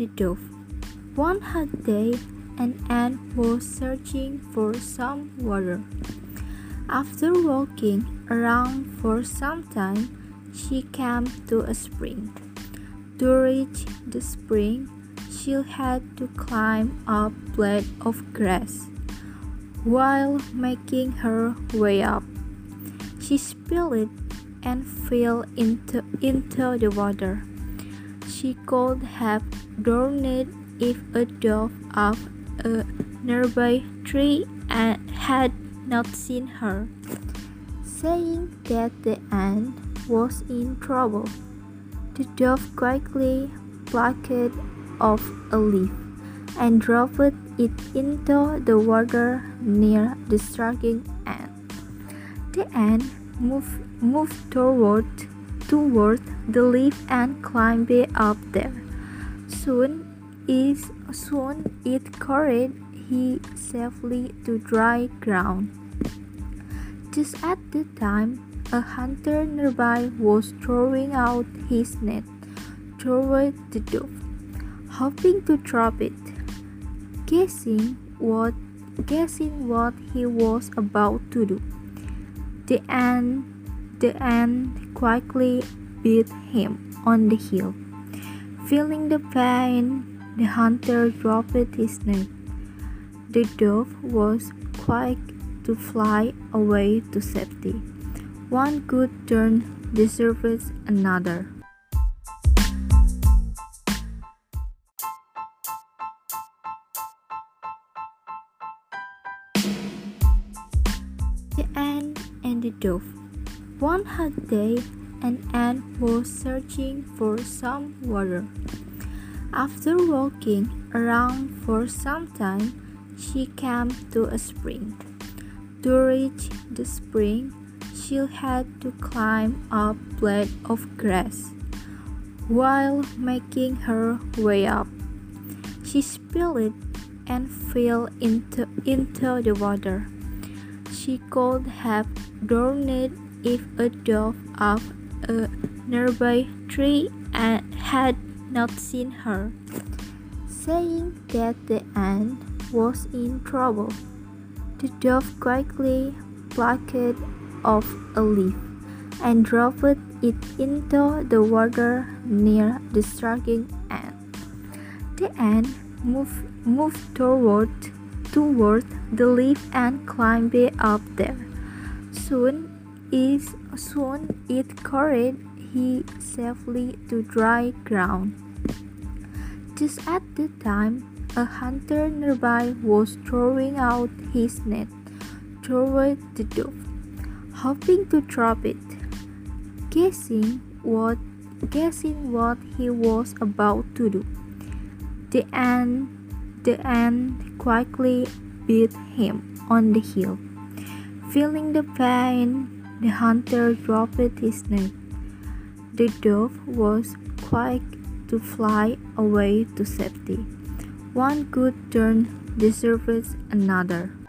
the Dove One hot day, an ant was searching for some water. After walking around for some time, she came to a spring. To reach the spring, she had to climb a blade of grass. While making her way up, she spilled it and fell into, into the water. She could have drowned if a dove of a nearby tree had not seen her, saying that the ant was in trouble. The dove quickly plucked off a leaf and dropped it into the water near the struggling ant. The ant moved, moved toward, toward the leaf and climbed up there. Soon is soon it carried he safely to dry ground. Just at the time, a hunter nearby was throwing out his net toward the dove, hoping to trap it. Guessing what guessing what he was about to do, the ant the ant quickly beat him on the heel. Feeling the pain, the hunter dropped his net. The dove was quick to fly away to safety. One good turn deserves another. The ant and the dove. One hot day, an ant was searching for some water. After walking around for some time, she came to a spring. To reach the spring, she had to climb a blade of grass. While making her way up, she spilled and fell into, into the water. She could have drowned if a dove of a nearby tree and had not seen her, saying that the ant was in trouble. The dove quickly plucked off a leaf and dropped it into the water near the struggling ant. The ant moved, moved toward, toward the leaf and climbed up there. Soon, is, soon it carried he safely to dry ground. Just at the time, a hunter nearby was throwing out his net toward the dove, hoping to trap it. Guessing what guessing what he was about to do, the ant the ant quickly beat him on the heel. Feeling the pain, the hunter dropped his net. The dove was quick to fly away to safety. One good turn deserves another.